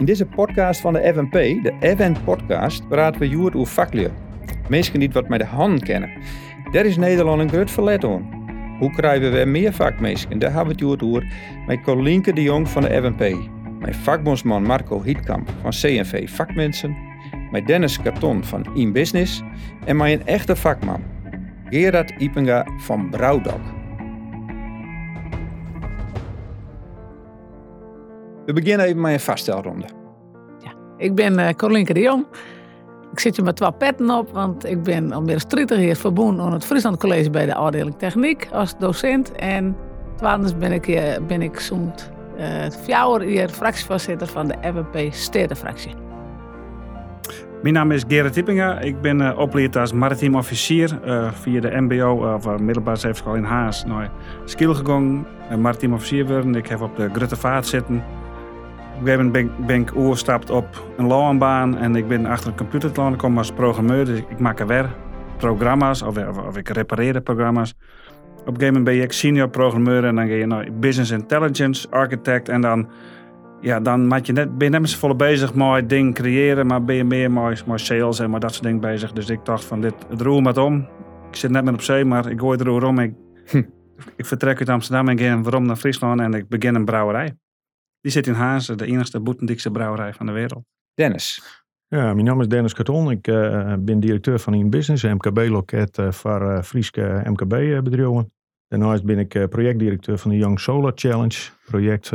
In deze podcast van de FNP, de Event Podcast, praten we juist over vaklieden. Mensen die wat met de hand kennen. Daar is Nederland een groot verlet. Hoe krijgen we meer vakmensen? Daar hebben we het over met Colinke de Jong van de FNP. Met vakbondsman Marco Hietkamp van CNV Vakmensen. Met Dennis Karton van InBusiness. En met een echte vakman, Gerard Ipenga van Brouwdok. We beginnen even met een vaststelronde. Ik ben uh, Colinke de Jong. Ik zit hier met twee petten op, want ik ben al meer dan 30 jaar verbonden aan het Friesland College bij de afdeling Techniek als docent. En tweedens ben ik, hier, ben ik zo'n uh, vier jaar fractievoorzitter van de FNP Stedenfractie. Mijn naam is Gerrit Tippinga. Ik ben uh, opgeleid als maritiem officier uh, via de MBO of uh, middelbare zeefschool in Haas. Nou, skill gegaan en maritiem officier worden. Ik heb op de Grutte Vaart zitten. Op een gegeven moment ben, ik overgestapt op een loonbaan en ik ben achter een computer te komen als programmeur. Dus ik maak er weer programma's of, of, of ik repareer programma's. Op een gegeven moment ben ik senior programmeur en dan ga je naar business intelligence architect en dan, ja, dan maak je net, ben je net met z'n volle bezig met dingen creëren, maar ben je meer met, met sales en met dat soort dingen bezig. Dus ik dacht van dit, het roer met om. Ik zit net met op zee, maar ik gooi het roer om. Ik, hm. ik vertrek uit Amsterdam en ga waarom naar Friesland en ik begin een brouwerij. Die zit in Hazen, de enigste boetendikste brouwerij van de wereld. Dennis. Ja, mijn naam is Dennis Karton. Ik uh, ben directeur van een business, MKB-loket uh, voor uh, Frieske MKB-bedrijven. Daarnaast ben ik projectdirecteur van de Young Solar Challenge. Project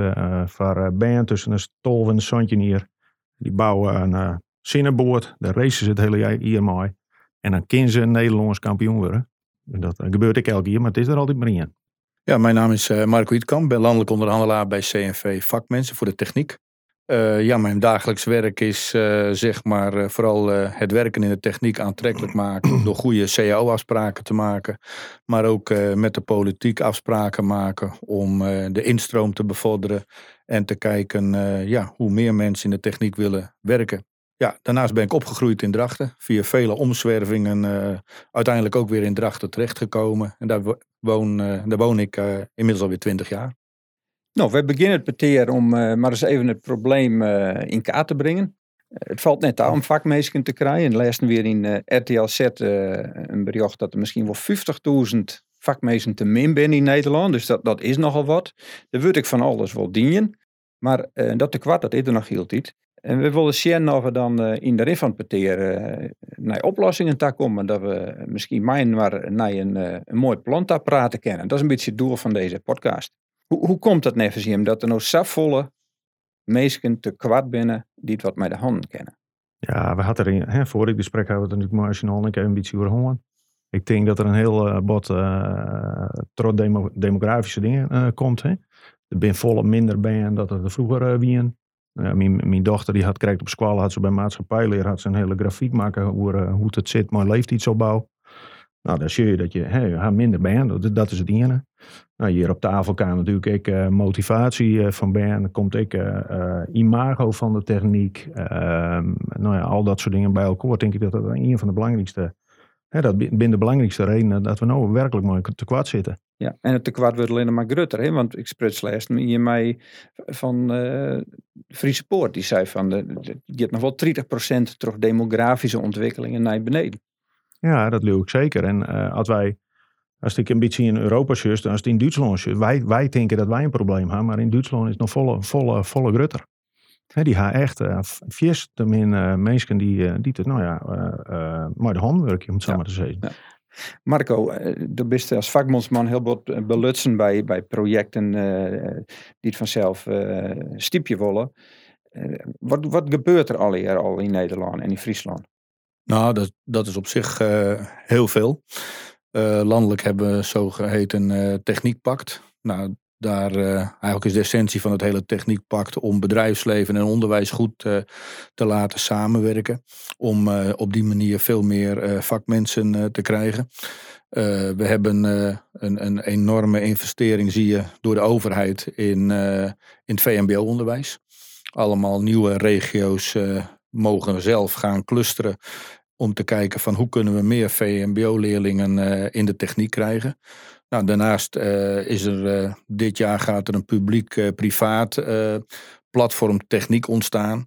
voor band tussen een stolf en een zandje hier. Die bouwen een zinnenboord. Daar racen ze het hele jaar hier mee. En dan kunnen ze een Nederlands kampioen worden. Dat gebeurt ik elke keer, maar het is er altijd maar in. Ja, mijn naam is Marco Ietkamp. ben landelijk onderhandelaar bij CNV Vakmensen voor de techniek. Uh, ja, mijn dagelijks werk is uh, zeg maar uh, vooral het werken in de techniek aantrekkelijk maken. door goede CAO-afspraken te maken. Maar ook met de politiek afspraken maken om de instroom te bevorderen. En te kijken ja, hoe meer mensen in de techniek willen werken. Ja, daarnaast ben ik opgegroeid in Drachten. Via vele omzwervingen uiteindelijk ook weer in Drachten terechtgekomen. En daar woon, daar woon ik inmiddels alweer twintig jaar. Nou, we beginnen het meteen om uh, maar eens even het probleem uh, in kaart te brengen. Uh, het valt net aan om vakmeesken te krijgen. En laatst weer in RTL Z een bericht dat er misschien wel 50.000 vakmeesken te min zijn in Nederland. Dus dat, dat is nogal wat. Daar wil ik van alles wel dienen. Maar dat te kwart, dat is er nog heel tijd. En we willen zien of we dan in de rin van het naar oplossingen te komen. Dat we misschien mijn maar naar een, een mooi plantapparaat kennen. Dat is een beetje het doel van deze podcast. Hoe, hoe komt dat nevens dat er nou zoveel mensen te kwart binnen die het wat met de handen kennen? Ja, we hadden er hè, voor dit gesprek hadden we het natuurlijk ik heb een beetje over honger. Ik denk dat er een heel uh, bot uh, trots demo demografische dingen uh, komt. Hè. Er ben volle minder ben dat er vroeger uh, Mijn, dochter die had krijgt op school, had ze bij maatschappijleer had ze een hele grafiek maken hoe, hoe het zit, maar leeftijdsopbouw. Nou, dan zie je dat je hey, minder bent. Dat, is het ene. Nou, hier op tafel kan natuurlijk ik uh, motivatie uh, van ben. Dan komt ik imago van de techniek. Ehm, nou ja, al dat soort dingen bij elkaar. Denk ik dat dat een van de belangrijkste. Hè, dat binnen de belangrijkste redenen dat we nou werkelijk mooi te kwart zitten. Ja, en het tekort wordt alleen maar grutter. Hè? Want ik spreek slechts hier mij van Friese Poort. Die zei van, de, de, je hebt nog wel 30% terug demografische ontwikkelingen naar beneden. Ja, dat luw ik zeker. En uh, als wij, als ik een beetje in Europa zus, dan als het in Duitsland wij, wij denken dat wij een probleem hebben, maar in Duitsland is het nog volle, volle, volle grutter. He, die gaan echt uh, vies te min uh, mensen die, die het, nou ja, uh, maar de handwerk, om het zo maar te zeggen. Ja. Marco, du bent als vakbondsman heel wat belutsen bij, bij projecten die het vanzelf stiepje willen. wat, wat gebeurt er al hier al in Nederland en in Friesland? Nou, dat, dat is op zich uh, heel veel. Uh, landelijk hebben we zogeheten uh, techniekpact. Nou, daar eigenlijk is de essentie van het hele techniekpact om bedrijfsleven en onderwijs goed te laten samenwerken. Om op die manier veel meer vakmensen te krijgen. we hebben een, een, enorme investering, zie je, door de overheid in, in het VMBO-onderwijs. Allemaal nieuwe regio's mogen zelf gaan clusteren om te kijken van hoe kunnen we meer VMBO-leerlingen uh, in de techniek krijgen. Nou, daarnaast uh, is er uh, dit jaar gaat er een publiek-privaat platform techniek ontstaan.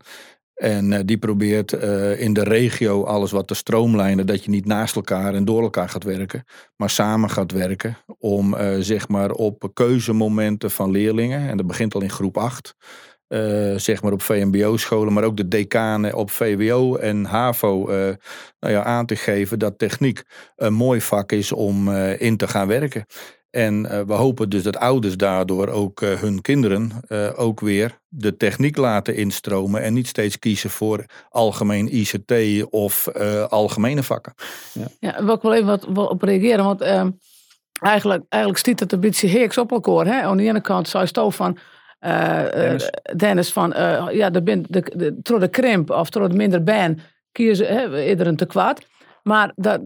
En eh, die probeert eh, in de regio alles wat te stroomlijnen, dat je niet naast elkaar en door elkaar gaat werken, maar samen gaat werken om eh, zeg maar op keuzemomenten van leerlingen, en dat begint al in groep 8, zeg maar op VMBO-scholen, maar ook de decanen op VWO en HAVO nou ja, aan te geven dat techniek een mooi vak is om in te gaan werken. En uh, we hopen dus dat ouders daardoor ook uh, hun kinderen uh, ook weer de techniek laten instromen. En niet steeds kiezen voor algemeen ICT of algemene vakken. Ja, ja wil ik wel even wat, op reageren. Want ehm, eigenlijk, eigenlijk stiet het een beetje heeks op elkaar. Hè? Aan de ene kant zou je van... Dennis. Dennis. van, ja, de, de, de, de, de krimp of door de minder baan kiezen iedereen te kwaad. Maar dat,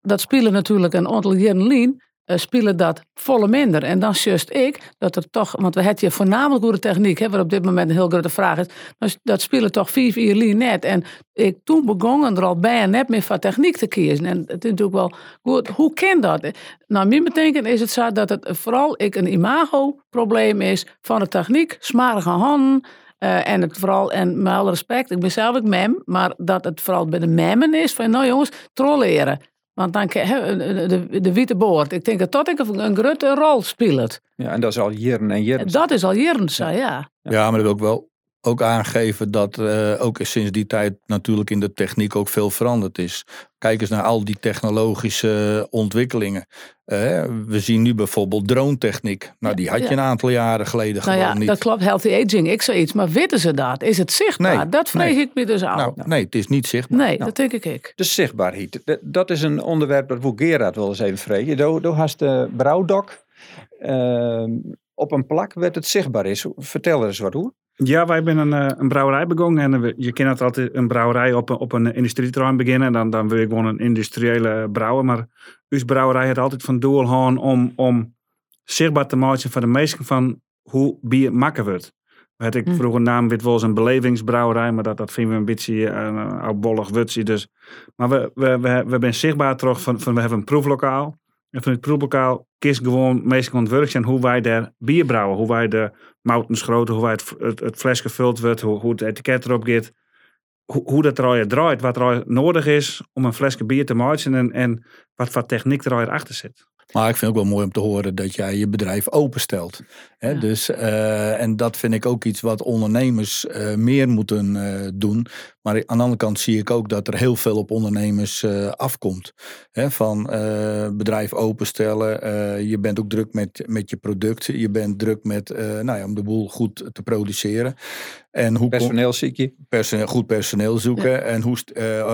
dat spelen natuurlijk een aantal jaren lien spelen dat volle minder. En dan just ik dat er toch, want we hebben hier voornamelijk goede techniek, hè, waar op dit moment een heel grote vraag is. Dus dat spelen toch vier vier net. En ik toen begon er al bijna net meer van techniek te kiezen. En het is natuurlijk wel goed. Hoe kan dat? Nou, mijn betekent is het zo dat het vooral ik een imago-probleem is van de techniek, smarige handen. Uh, en het vooral, en met respect, ik ben zelf ook mem, maar dat het vooral bij de memmen is van, nou jongens, trolleren. Want dan de, de witte boord. Ik denk dat dat een, een grote rol speelt. Ja, en dat is al jaren en jaren. Dat is al jaren zo, ja. Ja, maar dat wil ik wel ook aangeven dat uh, ook sinds die tijd natuurlijk in de techniek ook veel veranderd is. Kijk eens naar al die technologische ontwikkelingen. Uh, we zien nu bijvoorbeeld drone-techniek. Nou, die had je een aantal jaren geleden nou gewoon ja, niet. Dat klopt, healthy aging, ik zoiets. Maar weten ze dat? Is het zichtbaar? Nee, dat vrees ik me dus aan. Nou, nee, het is niet zichtbaar. Nee, nou, dat denk ik. De zichtbaarheid. Dat is een onderwerp dat wil Gerard wel eens even vregen. Doe, doe hast de brouwdok. Uh, op een plak werd het zichtbaar is. Vertel er eens wat hoe. Ja, wij zijn een, eh, een brouwerij begonnen. En je kent het altijd een brouwerij op, een, op een industrieterrein beginnen. En dan, dan wil ik gewoon een industriële brouwer. Maar uw brouwerij had altijd van doel gewoon om, om zichtbaar te maken van de meesten van hoe bier makker wordt. Had ik hm. vroeger naam wit wel een belevingsbrouwerij, maar dat, dat vinden we een beetje uh, oudbollig wutsie. Dus. Maar we, we, we, we zijn zichtbaar terug van, van we hebben een proeflokaal. En van het proeflokaal kies gewoon meestal ontwerp zijn hoe wij daar bier brouwen. Hoe wij de mouten schroten, hoe het, het, het fles gevuld wordt, hoe, hoe het etiket erop gaat. Hoe, hoe dat er draait, wat er nodig is om een flesje bier te maken en, en wat voor techniek er achter zit. Maar ik vind het ook wel mooi om te horen dat jij je bedrijf openstelt. Hè? Dus, uh, en dat vind ik ook iets wat ondernemers uh, meer moeten uh, doen. Maar aan de andere kant zie ik ook dat er heel veel op ondernemers afkomt. Hè? Van bedrijf openstellen. je bent ook druk met, met je product. Je bent druk met, nou ja, om de boel goed te produceren. En hoe personeel zoek je? Personeel, goed personeel zoeken. En hoe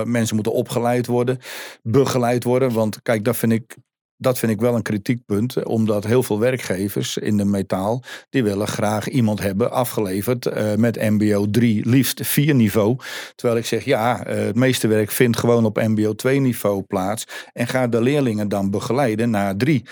mensen moeten opgeleid worden, begeleid worden. Want kijk, dat vind ik dat vind ik wel een kritiekpunt, omdat heel veel werkgevers in de metaal, die willen graag iemand hebben afgeleverd uh, met MBO 3, liefst 4 niveau. Terwijl ik zeg, ja, uh, het meeste werk vindt gewoon op MBO 2 niveau plaats en ga de leerlingen dan begeleiden naar 3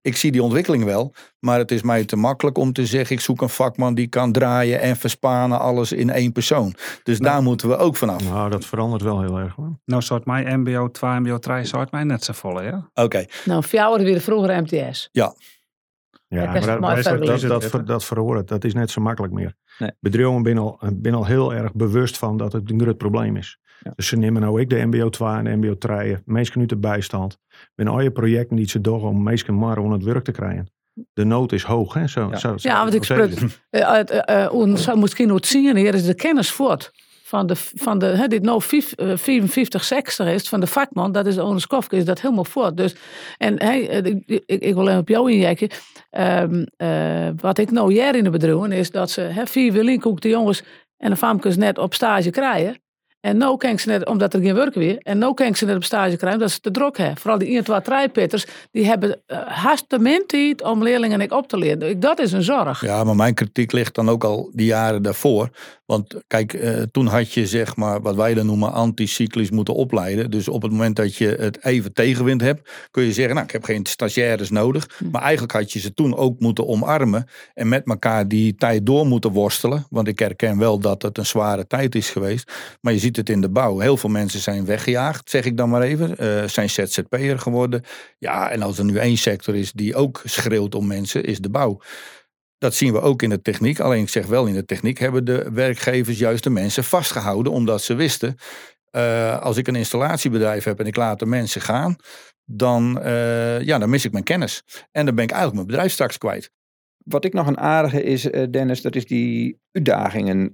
ik zie die ontwikkeling wel, maar het is mij te makkelijk om te zeggen: ik zoek een vakman die kan draaien en verspanen alles in één persoon. Dus nou, daar moeten we ook vanaf. Nou, dat verandert wel heel erg hoor. Nou, soort mij MBO 2, MBO 3, soort mij net zo vol, ja? Oké. Nou, voor jou weer de vroegere MTS. Ja. Ja, maar dat, dat, dat, dat, dat dat is net zo makkelijk meer. Nee. Bedrijven ben al, ben al heel erg bewust van dat het een groot probleem is. Dus ze nemen nou ik de MBO 2 en de MBO 3, mensen nu de bijstand. Ben al je projecten die ze doen om mensen maar om het werk te krijgen. De nood is hoog, hè? Zo, ja. zo, zo, ja, want ik spreek, uh, misschien het zien, hier is de kennis voort van de, van de hè, dit nou 54, 60 is van de vakman, dat is Ones Kofke, is dat helemaal voort. Dus, en hey, ik, ik, ik wil even op jou injekken. Um, uh, wat ik nou hier in de bedrijven is dat ze hè, vier willen de jongens en de famkes net op stage krijgen. En nu kan ze net, omdat er geen werk weer, en nu kan ze net op stage krijgen dat ze te druk hebben. Vooral die 1, 2, 3 Peters, die hebben uh, haast tijd om leerlingen ik op te leren. Dat is een zorg. Ja, maar mijn kritiek ligt dan ook al die jaren daarvoor. Want kijk, uh, toen had je zeg maar wat wij dan noemen anticyclisch moeten opleiden. Dus op het moment dat je het even tegenwind hebt, kun je zeggen, nou ik heb geen stagiaires nodig. Hm. Maar eigenlijk had je ze toen ook moeten omarmen en met elkaar die tijd door moeten worstelen. Want ik herken wel dat het een zware tijd is geweest. Maar je ziet het in de bouw. Heel veel mensen zijn weggejaagd, zeg ik dan maar even. Uh, zijn ZZP'er geworden. Ja, en als er nu één sector is die ook schreeuwt om mensen, is de bouw. dat zien we ook in de techniek. Alleen ik zeg wel, in de techniek hebben de werkgevers juist de mensen vastgehouden. Omdat ze wisten, eh, als ik een installatiebedrijf heb en ik laat de mensen gaan. Dan, eh, ja, dan mis ik mijn kennis. En dan ben ik eigenlijk mijn bedrijf straks kwijt. Wat ik nog een aardige is, eh, Dennis, dat is die uitdagingen.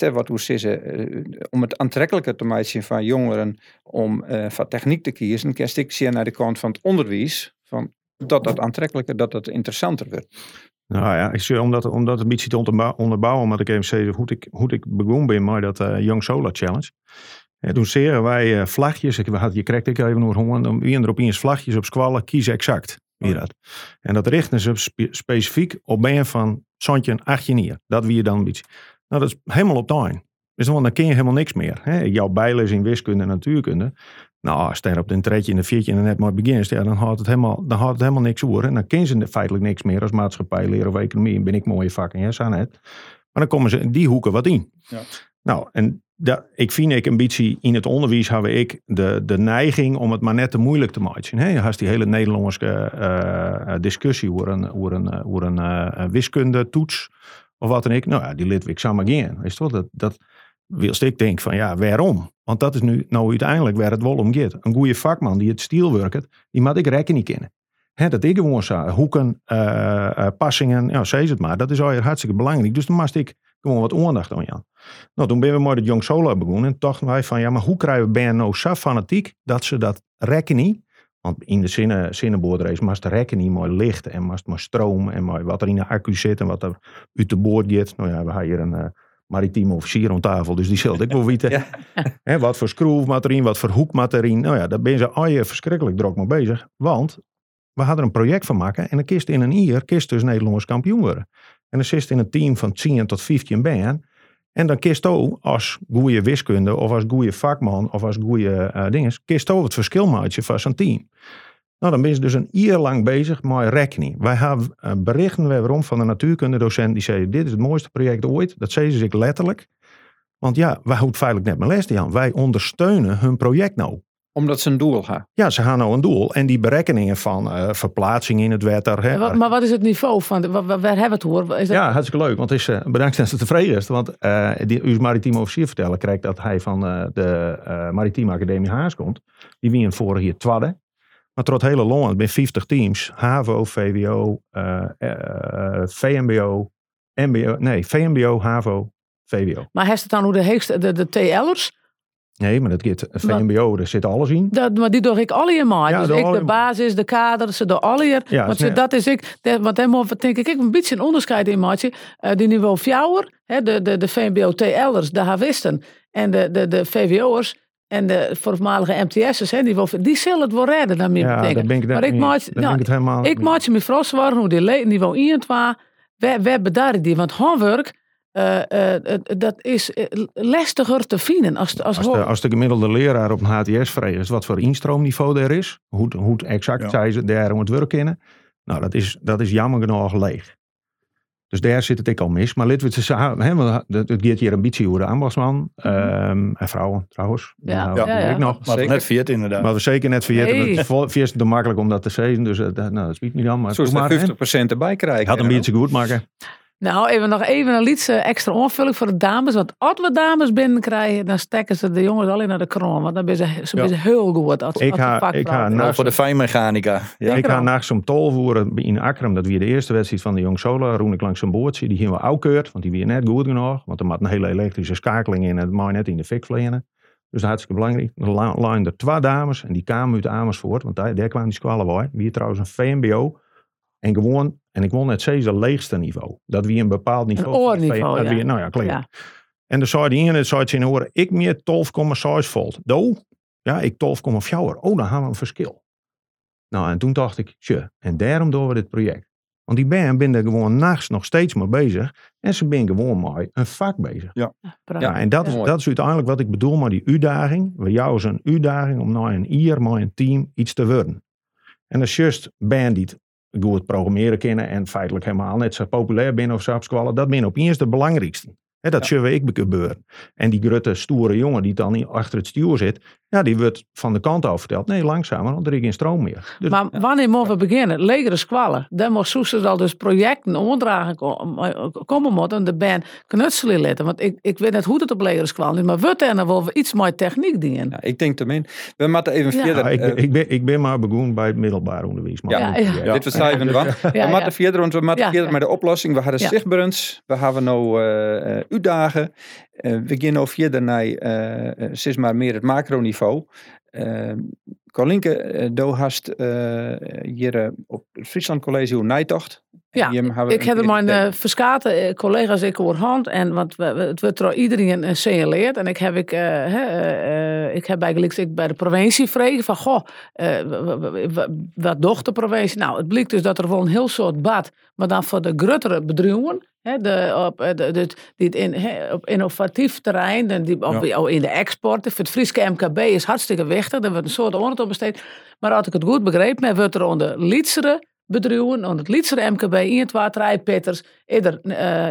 Uh, wat hoe ze om het aantrekkelijker te maken van jongeren om uh, voor techniek te kiezen, kerst ik zie naar de kant van het onderwijs, van dat dat aantrekkelijker, dat dat interessanter wordt. Nou ja, ik zie, om, dat, om een beetje te onderbouwen, omdat ik even zei hoe ik, hoe ik begon ben met dat uh, Young Solar Challenge. En toen zeren wij uh, vlagjes, ik, je krijgt ik even nog honger, dan wie er opeens vlagjes op squallen, kies exact. Dat. En dat richten ze spe specifiek op ben van zontje 18 jaar. Dat wie je dan een beetje. Nou, dat is helemaal op tuin. Dus dan, ken je helemaal niks meer. Hè? Jouw bijles in wiskunde en natuurkunde. Nou, als je op een tretje in de viertje en net maar begint, ja, dan houdt het helemaal, dan houdt het helemaal niks over. En dan kennen ze feitelijk niks meer als maatschappij leren of economie. En ben ik mooie vakken, ja, zo net. Maar dan komen ze in die hoeken wat in. Ja. Nou, en ik vind ik beetje in het onderwijs hebben ik de, de neiging om het maar net te moeilijk te maken. Je hebt die hele Nederlandse uh, discussie over een, over een, over een wiskundetoets of wat dan ik. Nou ja, die lid ik samen gaan. Is toch dat, dat wilst ik denk van ja, waarom? Want dat is nu nou uiteindelijk waar het wel om gaat. Een goede vakman die het stiel werkt, die moet ik rekening kennen. He, dat ik gewoon zo, hoeken, passingen, ja, zeg het maar. Dat is al hartstikke belangrijk. Dus dan moest ik gewoon wat aandacht aan Jan. Nou, toen ben we met het Jong Solo begonnen. En dachten wij van, ja, maar hoe krijgen we nou zo fanatiek dat ze dat rekening... Want in de zinnen, zinnenboordrace moest de rekening mooi licht en moest maar stroom en mooi wat er in de accu zit en wat er uit de boord gaat. Nou ja, we hebben hier een... Uh, maritieme officier aan tafel. Dus die zult ik wel weten. Ja. wat voor schroefmaterien, wat voor hoekmaterien. Nou ja, daar ben ze al je verschrikkelijk druk mee bezig. Want we hadden een project van maken. En dan kist in een jaar kist dus Nederlands kampioen worden. En dan zit in een team van 10 tot 15 ben. En dan kist ook als goede wiskunde of als goede vakman of als goede uh, dinges. Kist ook het verschil maken van zijn team. Nou, dan ben je dus een jaar lang bezig met rekening. Wij hebben uh, berichten waarom van een natuurkundedocent die zei: Dit is het mooiste project ooit. Dat zei ze zich letterlijk. Want ja, wij houden feitelijk net mijn les aan. Wij ondersteunen hun project nou omdat ze een doel gaan. Ja, ze gaan nou een doel. En die berekeningen van uh, verplaatsing in het wetter. Hè, wat, maar wat is het niveau van? Waar, waar hebben we het hoor? Is dat... Ja, hartstikke leuk. Want het is, uh, bedankt dat ze tevreden is. Want uh, die uw maritieme officier vertellen krijgt dat hij van de Maritieme Academie Haas komt. Die wie een vorig jaar twadde. Maar tot hele Londen ben 50 teams. HAVO, VWO, VMBO, MBO. Nee, VMBO, HAVO, VWO. Maar heeft het dan hoe de heegste, de, de TL'ers? Nee, maar dat gaat VMBO, daar zit alles in. Dat, maar die doe ik alle in maar. Ja, dus ik de basis, de kader, ze door alle hier. Ja, want dat is ik, dat, want helemaal denk ik, ik een beetje een onderscheid in maatje. Uh, die niveau fjouwer, de, de, de VMBO TL'ers, de havisten en de, de, de VWO'ers en de voormalige MTS'ers, die, die zullen het wel redden, dan meer ja, ben ik, maar ik maak, nou, ik, maak me vast worden hoe die niveau 1 en 2, we, we bedaren die, want handwerk uh, uh, dat is lastiger te vinden. Als, als, als, de, als de gemiddelde leraar op een HTS vreest wat voor instroomniveau er is, hoe, hoe exact ja. zij ze daar om het werk nou, dat is, dat is jammer genoeg leeg. Dus daar zit het ik al mis. Maar Litwitse samen, het gaat hier een beetje over de ambachtsman. Mm -hmm. en vrouwen trouwens. Ja, nou, ja, ja, Ik nog. Maar net viert inderdaad. Maar we zeker net viert. Hey. Het is te makkelijk om dat te zeggen. Dus uh, nou, dat spiet niet dan. Maar Zo is er 50% erbij krijgen. Had een beetje goed maken. Nou, even nog even een liedje extra onvulling voor de dames. Want als we dames binnenkrijgen, dan stekken ze de jongens alleen naar de kroon. Want dan zijn ze, ze heel goed. Als, ik ga, ik ga nou, voor de fijnmechanica. Ja. Ik ga nachts om tol voeren in Akram. Dat weer de eerste wedstrijd van de Jong Sola. Roen ik langs een boordje. Die gingen we oukeurd, want die weer net goed genoeg. Want er moet een hele elektrische schakeling in. En het mag net in de fik vliegen. Dus dat is hartstikke belangrijk. Er lagen er twee dames en die kwamen uit Amersfoort. Want daar, daar kwamen die squallen bij. Wie trouwens een VMBO. En gewoon en ik won het steeds het leegste niveau. Dat wie een bepaald niveau. Een oorniveau, ja. Wie, nou ja, klein. Ja. En dan zei die ene, zei in horen, ik meer 12,6 volt. Do, ja, ik 12,4. Oh, dan hebben we een verschil. Nou, en toen dacht ik, tje, en daarom doen we dit project. Want die ben, ben er gewoon nachts nog steeds mee bezig. En ze ben gewoon maar een vak bezig. Ja, ja en dat, is, dat is uiteindelijk wat ik bedoel met die uitdaging. We jou is een uitdaging om nou een ier, maar een team iets te worden. En als just band die goed programmeren kennen en feitelijk helemaal net zo populair binnen of zo dat ben opeens de belangrijkste. He, dat ja. ik gebeuren. En die grote stoere jongen die dan achter het stuur zit, Ja, die wordt van de kant af verteld. Nee, langzamer, want er is geen stroom meer. Dus, Maar wanneer moeten we beginnen? Legere squallen. Dan moet Soesters al dus projecten onderdragen ko- komen moeten. En de band knutselen letten. Want ik, ik weet net hoe het op legere squallen is. Maar wat er nou wel iets meer techniek dienen. Ja, ik denk ermee. We moeten even Ja. verder. Ja, ik, eh, ik, ben, ik ben maar begonnen bij het middelbaar onderwijs. Maar Ja, goed, ja. Ja, dit was even want Ja, we ja. moeten verder, want we moeten Ja, verder ja. met de oplossing. We hadden Ja. zichtbruns, we hebben nou eh, eh, uitdagen. Eh, verder naar eh, eh, steeds maar meer het macroniveau. Uh, Colinke, uh, do hast eh, hier eh, op het Friesland College hoe nijtocht. Ja, Ik heb mijn uh, verskate collega's ik hand en want het wordt door iedereen uh, signaleerd en ik heb ik, uh, he, ik heb eigenlijk ik bij de provincie vregen van goh wat docht de provincie nou het blijkt dus dat er wel een heel soort bad maar dan voor de gruttere bedrijven He, de, op, de, de, die in, he, op innovatief terrein, en die, op, ja. in de export. Voor het Friese MKB is hartstikke wichtig. Er wordt een soort op besteed. Maar als ik het goed begrepen heb, wordt er onder Lietsere bedrijven, onder het Lietsere MKB, in het water, Petters, er uh,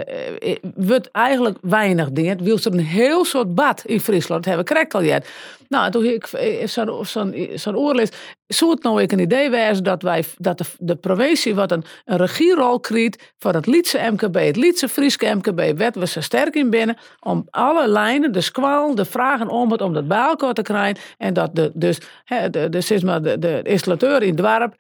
wordt eigenlijk weinig dingen. Wil er een heel soort bad in Friesland, hebben correct al jet. Nou, toen ik zo'n zo zo oorlist, zou het nou ik een idee wezen dat, wij, dat de, provincie wat een, een regierol krijgt voor het Lietse MKB, het Lietse Friese MKB, werd we zo sterk in binnen om alle lijnen, de squal, de vragen om het, om dat bij elkaar te krijgen en dat de, dus, de, de, de, de, installateur in het dorp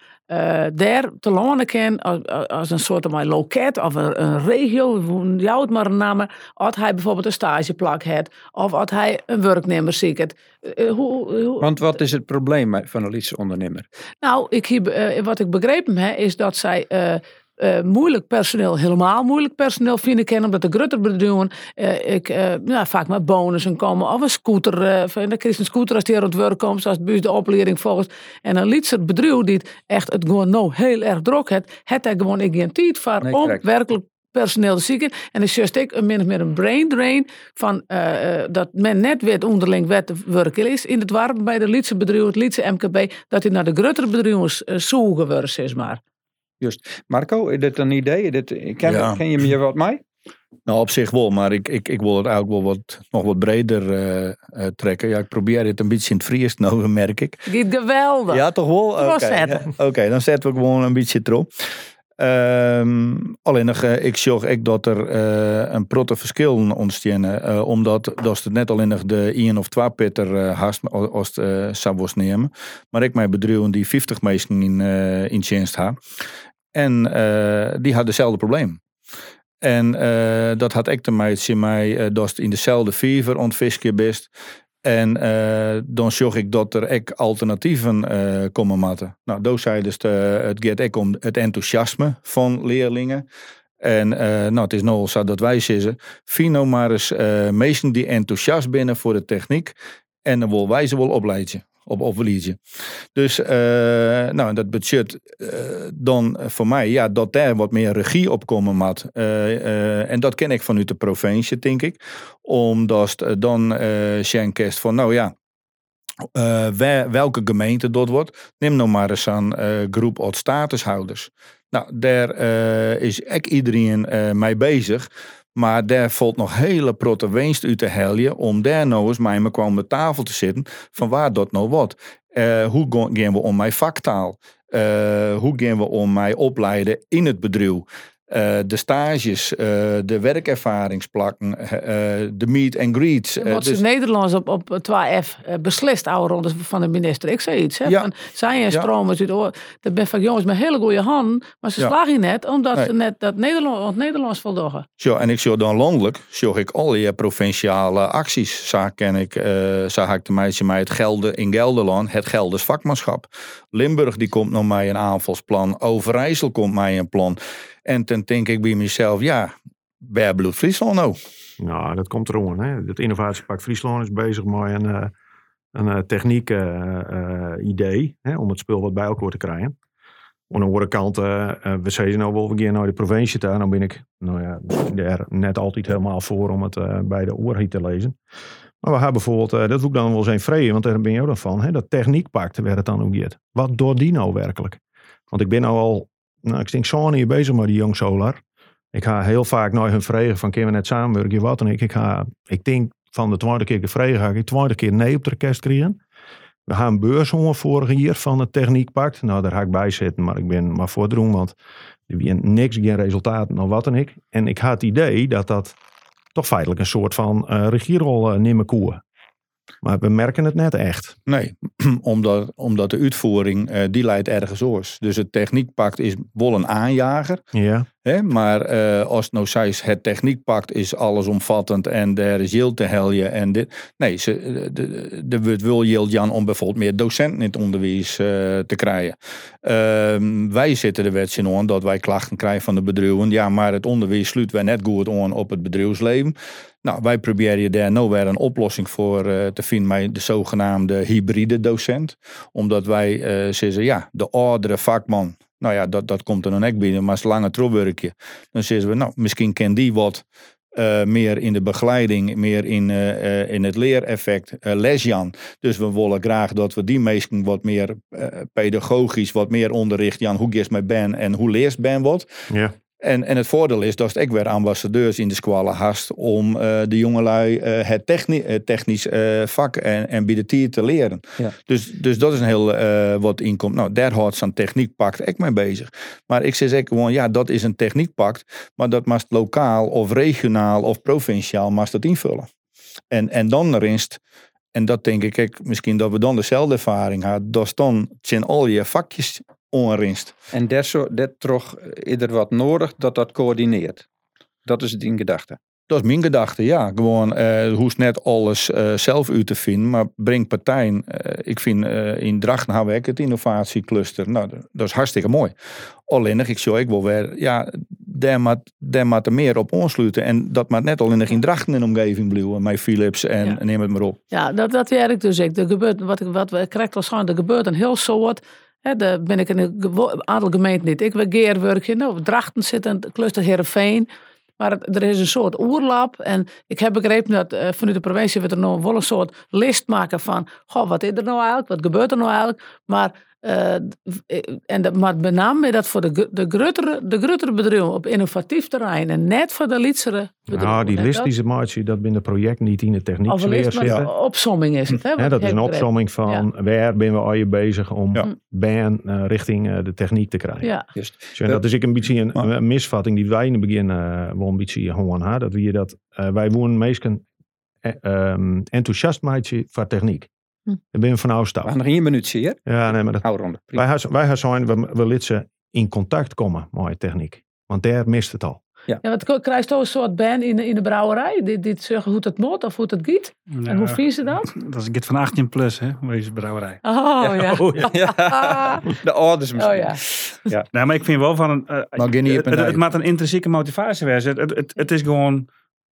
daar te lonen kan als, als een soort van loket of een, een regio, jou het maar namen, als hij bijvoorbeeld een stageplak heeft of als hij een werknemer ziet. Uh, hoe, hoe, Want wat is het probleem van een Lietse ondernemer? Nou, ik, uh, wat ik begrepen heb, is dat zij uh, moeilijk personeel, helemaal moeilijk personeel vinden kennen, omdat de grutter uh, ik, uh, vaak met bonussen komen of een scooter, uh, dan krijg een scooter als die er aan het werk komt, zoals het de opleiding volgt. En een lietser bedrijf die het echt het gewoon nou heel erg druk heeft, het hij gewoon geen tijd voor nee, om werkelijk personeel te zieken. En dan juist ik een min of meer een brain drain van uh, dat men net weet onderling wat de werken is in het warm bij de Lietse bedrijf, het Lietse MKB, dat hij naar de grotere bedrijven uh, zoeken wordt, zeg maar. Juist. Marco, is dit een idee? Dit, ken, ja. ken je me wat mee? Nou, op zich wel, maar ik, ik, ik wil het eigenlijk wel wat, nog wat breder uh, uh, trekken. Ja, ik probeer dit een beetje in het Fries nou, merk ik. Dit geweldig. Ja, toch wel? Oké, okay. ja, okay, dan zetten we gewoon een beetje erop. Um, alleen uh, ik zag ik dat er uh, een protte verschil ontstaan. Uh, omdat dat het net alleen de 1 of 2 peter uh, haast als het zou was nemen. Maar ik mijn bedrijven die 50 mensen in, in dienst. En die hadden hetzelfde probleem. En dat had ik te maken met dat in dezelfde fever ontvisken best. En uh, dan zag ik dat er alternatieven uh, komen matten. Nou, dat zei dus de, het gaat om het enthousiasme van leerlingen. En uh, nou, het is nogal zo dat wij zeggen, nou maar eens mensen die enthousiast binnen voor de techniek. En dan wil wij ze wel opleiden. Op opleiden. Dus uh, nou, dat budget uh, dan voor mij, ja, dat daar wat meer regie op komen moet. Uh, en dat ken ik vanuit de provincie, denk ik. Omdat dan uh, van, nou ja, welke gemeente dat wordt. Neem nou maar eens aan groep от statushouders. Nou, daar is echt iedereen mee bezig. Maar daar valt nog hele protte winst uit te helden om daar nou eens mee kwam de tafel te zitten. Van waar dat nou wat? hoe gaan we om mijn vaktaal? hoe gaan we om mij opleiden in het bedrijf? Uh, de stages, uh, de werkervaringsplakken, uh, de meet and greets. Wat dus... Nederlands op, op 2F beslist, oude rondes van de minister. Ik zei iets, hè, ja. van zij en stromen. Ja. Dat ben van jongens met hele goede handen, maar ze ja. slagen net omdat nee. ze net dat Nederland, het Nederlands voldoen. Zo, en ik zie dan landelijk, zie ik al die provinciale acties. Zo ken ik, zag ik de meisje mij het Gelden in Gelderland, het Gelders vakmanschap. Limburg die komt nog mij een aanvalsplan, Overijssel komt mij een plan. En toen denk ik bij mezelf, ja, waar bloedt Friesland nou? Nou, dat komt erom. Hè. Het innovatiepak Friesland is bezig met een, uh, een uh, techniek uh, idee hè, om het spul wat bij elkaar te krijgen. Aan de andere kant, we zeggen nou wel, we gaan naar de provincie toe. Dan ben ik nou ja, daar net altijd helemaal voor om het bij de oorhit te lezen. Maar we hebben bijvoorbeeld, dat wil ik dan wel zijn vrede, want daar ben je ook dan van, hè, dat techniekpact waar het dan ook. Wat door die nou werkelijk? Want ik ben nou al nou, ik denk zo niet bezig met die Jong Solar. Ik ga heel vaak naar hun vragen van kunnen we net samenwerken, wat en ik. Ik, ga, ik denk van de tweede keer gevraagd ga ik de tweede keer nee op de kerst krijgen. We gaan een beurs vorig jaar van het Techniekpact. Nou, daar ga ik bij zitten, maar ik ben maar voor doen, want er niks, geen resultaten, nog wat en ik. En ik had het idee dat dat toch feitelijk een soort van uh, regierol uh, nemen koer. Maar we merken het net echt. Nee, omdat, omdat de uitvoering, uh, die leidt ergens oors. Dus het techniekpact is wel een aanjager. Ja. Hè? Maar uh, als het nou zei, het techniekpact is allesomvattend en daar is heel te helje. En dit. Nee, ze, de, de, wordt wel heel Jan om bijvoorbeeld meer docenten in het onderwijs uh, te krijgen. Uh, wij zitten er wet in aan dat wij klachten krijgen van de bedrijven. Ja, maar het onderwijs sluit wij net goed aan op het bedrijfsleven. Nou, wij proberen daar nou weer een oplossing voor te vinden met de zogenaamde hybride docent. Omdat wij uh, zeggen, ja, de oudere vakman, nou ja, dat, dat komt er dan ook binnen, maar het trouwwerkje, dan zeggen we, nou, misschien kan die wat uh, meer in de begeleiding, meer in, uh, in het leereffect lesjan. Dus we willen graag dat we die mensen wat meer pedagogisch, wat meer onderricht, Jan, hoe geest met ben en hoe leest ben wat. Ja. En, en het voordeel is dat ik weer ambassadeurs in de squallen hast om uh, de jongelui uh, het techni uh, technisch vak en, en te leren. Ja. Dus, dus dat is een heel wat inkomt. Nou, daar houdt zo'n techniekpact ik mee bezig. Maar ik zeg zeker gewoon, ja, dat is een techniekpact, maar dat mag lokaal of regionaal of provinciaal mag dat invullen. En, en dan rinst en dat denk ik, ik, misschien dat we dan dezelfde ervaring hadden. Dat dan zijn al je vakjes onrinst. En dat toch ieder wat nodig dat dat coördineert. Dat is het in gedachte. Dat is mijn gedachte, ja. Gewoon, uh, hoeft net alles uh, zelf uit te vinden, maar breng partijen. Uh, ik vind in Drachten hebben we het innovatiecluster. Nou, dat is hartstikke mooi. Alleen, ik zou ik wel weer, ja, daar moet, daar moet er meer op aansluiten. En dat moet net al in de Drachten in de omgeving blijven, met Philips en, Ja. en neem het maar op. Ja, dat, dat werkt dus ik. Er gebeurt, wat, ik- wat we gaan, er gebeurt een heel soort. Daar ben ik in een aantal gemeenten niet. Ik wil geerwerkje. Nou, Drachten zit een cluster. Maar er is een soort oerlap. En ik heb begrepen dat eh, vanuit de provincie we er nog wel een soort list maken van. Goh, wat is er nou eigenlijk? Wat gebeurt er nou eigenlijk? Maar, eh, en dat, maar met name dat voor de, de, grotere, de grotere bedrijven op innovatief terrein. En net voor de lietsere bedrijven. Nou, die list dat- die ze maken, dat binnen project niet in de techniek Of een opsomming is het. Hè, Ja, dat is een opzomming van waar ben we al je bezig om Ja. ban eh, richting eh, de techniek te krijgen. Ja. Dus, en dat is ik een beetje een, Maar- een misvatting die wij in het begin wel een beetje gewoon hadden. Dat we dat, wij wonen meestal eh, ehm, enthousiast maatje voor techniek. Hm. Daar ben je van We afstap. gaan nog één minuutje hier. Ja, nee, maar dat, Hou ronde. wij, wij zijn, we, we in contact komen met techniek. Want daar mist het al. Ja, wat krijg je toch een soort band in de, in de brouwerij? Dit, dit zeggen hoe het moet of hoe het giet? En hoe vies ze dat? Dat is een kind van 18 plus, hè, deze brouwerij. Oh ja. Oh, ja. De ouders misschien. Oh ja. Nee, maar ik vind wel van een. eh, het, een het, het moet een intrinsieke motivatie wezen. Het, het, het is gewoon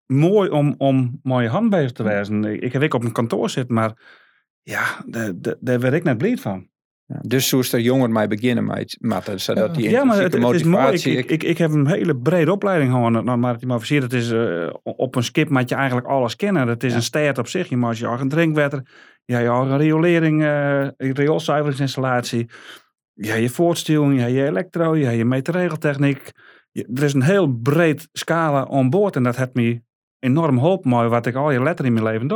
mooi om, om mooie hand bezig te wezen. Ik, ik heb ook op een kantoor zitten, maar ja, daar- daar- daar werd ik net blij van. Ja, dus zo is er jonger mee beginnen met, met zodat die Ja, maar het, het is mooi. Ik, ik, ik, ik heb een hele brede opleiding gewoon maritiem officier. Dat is eh, op een skip moet je eigenlijk alles kennen. Dat is Ja. een stad op zich. Je mag je eigen drinkwater, je eigen riolering, eh rioolzuiveringsinstallatie. Je hebt je voortstuwing, je hebt je elektro, je hebt je meterregeltechniek. Je- Er is een heel breed scala aan boord en dat heeft me enorm geholpen mooi wat ik al je letter in mijn leven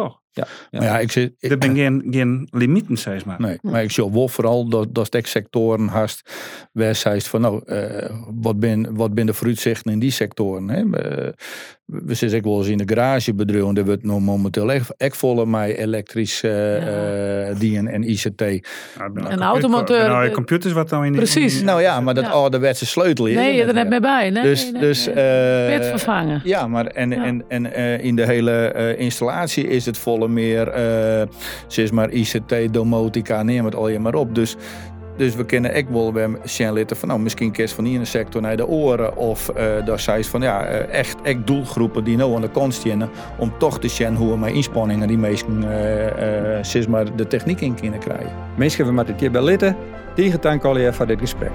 doe. Maar ja, ik zit, Er ben geen, geen limieten, zeg maar. Nee, maar ik zie wel vooral dat, dat ik sectoren hast waar van nou, eh, wat ben wat ben de vooruitzichten in die sectoren. Hè? Eh, we zitten ook wel eens in de garagebedrijven, daar wordt nog momenteel echt, echt volle mij elektrisch eh Ja. eh, dienen en ICT. Nou, nou Een automonteur, Nou, eh, computers wat dan in die- Precies. Nou ja, maar dat Ja. ouderwetse sleutel. Nee, je er net mee bij. Nee, Dus, nee, dus nee. eh, vervangen. Ja, maar en, Ja. en, en eh, in de hele eh, installatie is het volle meer, eh maar ICT, domotica, neem het al je maar op. Dus, dus we kennen ook wel van nou, misschien kerst van hier een sector naar de oren. Of eh daar van ja, eh, echt, echt doelgroepen die nou aan de kant staan om toch te zien hoe we met inspanningen die zeg maar de techniek in kunnen krijgen. Mensen hebben met het hier bij litten. Al je voor dit gesprek.